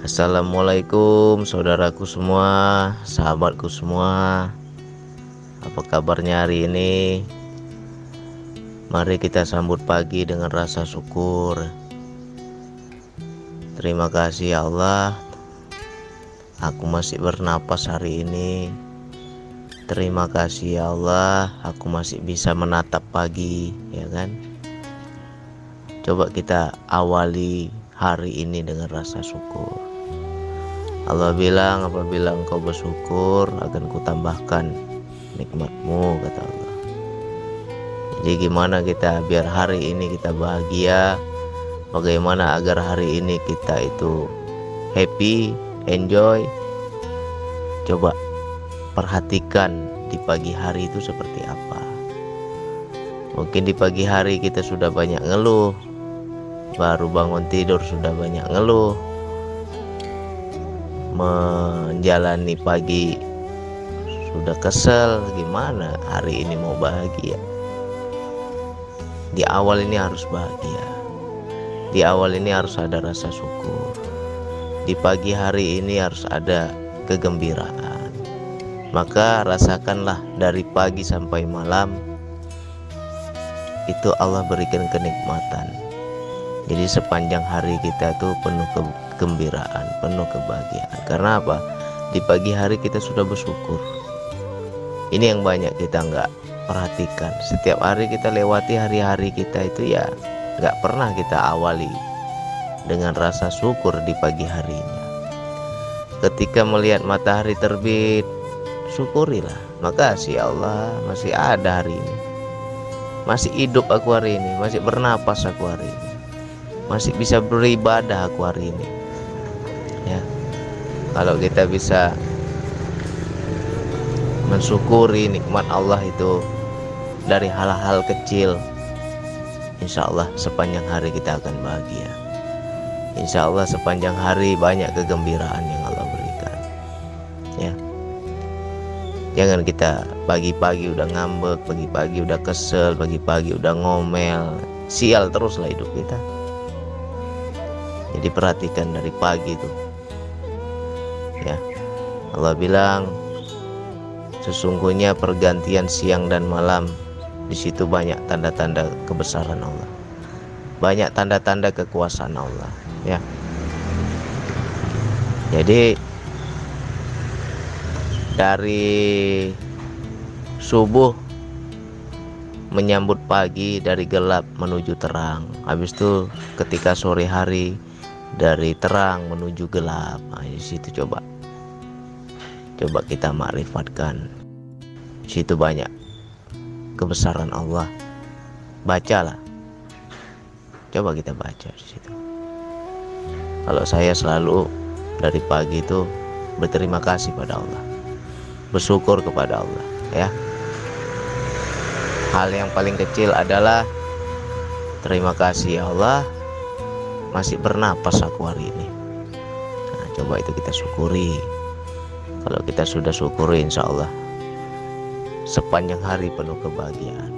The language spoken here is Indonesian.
Assalamualaikum saudaraku semua, sahabatku semua. Apa kabarnya hari ini? Mari kita sambut pagi dengan rasa syukur. Terima kasih ya Allah. Aku masih bernapas hari ini. Terima kasih ya Allah, aku masih bisa menatap pagi, ya kan? Coba kita awali hari ini dengan rasa syukur. Allah bilang apabila engkau bersyukur akan kutambahkan nikmatmu kata Allah. Jadi gimana kita biar hari ini kita bahagia? Bagaimana agar hari ini kita itu happy, enjoy? Coba perhatikan di pagi hari itu seperti apa. Mungkin di pagi hari kita sudah banyak ngeluh, baru bangun tidur sudah banyak ngeluh, menjalani pagi sudah kesel gimana hari ini mau bahagia? Di awal ini harus bahagia. Di awal ini harus ada rasa syukur. Di pagi hari ini harus ada kegembiraan. Maka rasakanlah dari pagi sampai malam itu Allah berikan kenikmatan jadi sepanjang hari kita tuh penuh ke kegembiraan, penuh kebahagiaan. Karena apa? Di pagi hari kita sudah bersyukur. Ini yang banyak kita nggak perhatikan. Setiap hari kita lewati hari-hari kita itu ya nggak pernah kita awali dengan rasa syukur di pagi harinya. Ketika melihat matahari terbit, syukurilah. Makasih Allah masih ada hari ini. Masih hidup aku hari ini, masih bernapas aku hari ini. Masih bisa beribadah aku hari ini. Ya. Kalau kita bisa mensyukuri nikmat Allah itu dari hal-hal kecil Insya Allah sepanjang hari kita akan bahagia. Insya Allah sepanjang hari banyak kegembiraan yang Allah berikan. Ya. Jangan kita pagi-pagi udah ngambek pagi-pagi udah kesel pagi-pagi udah ngomel. Sial teruslah hidup kita jadi perhatikan dari pagi tuh ya. Allah bilang sesungguhnya pergantian siang dan malam di situ banyak tanda-tanda kebesaran Allah. Banyak tanda-tanda kekuasaan Allah. Ya. Jadi dari subuh menyambut pagi dari gelap menuju terang. Habis itu ketika sore hari dari terang menuju gelap. Nah, di situ coba. Coba kita makrifatkan. Di situ banyak kebesaran Allah. Bacalah. Coba kita baca di situ. Kalau saya selalu dari pagi itu berterima kasih pada Allah. Bersyukur kepada Allah ya. Hal yang paling kecil adalah terima kasih ya Allah masih bernapas aku hari ini. Nah, coba itu kita syukuri. Kalau kita sudah syukuri insya Allah sepanjang hari penuh kebahagiaan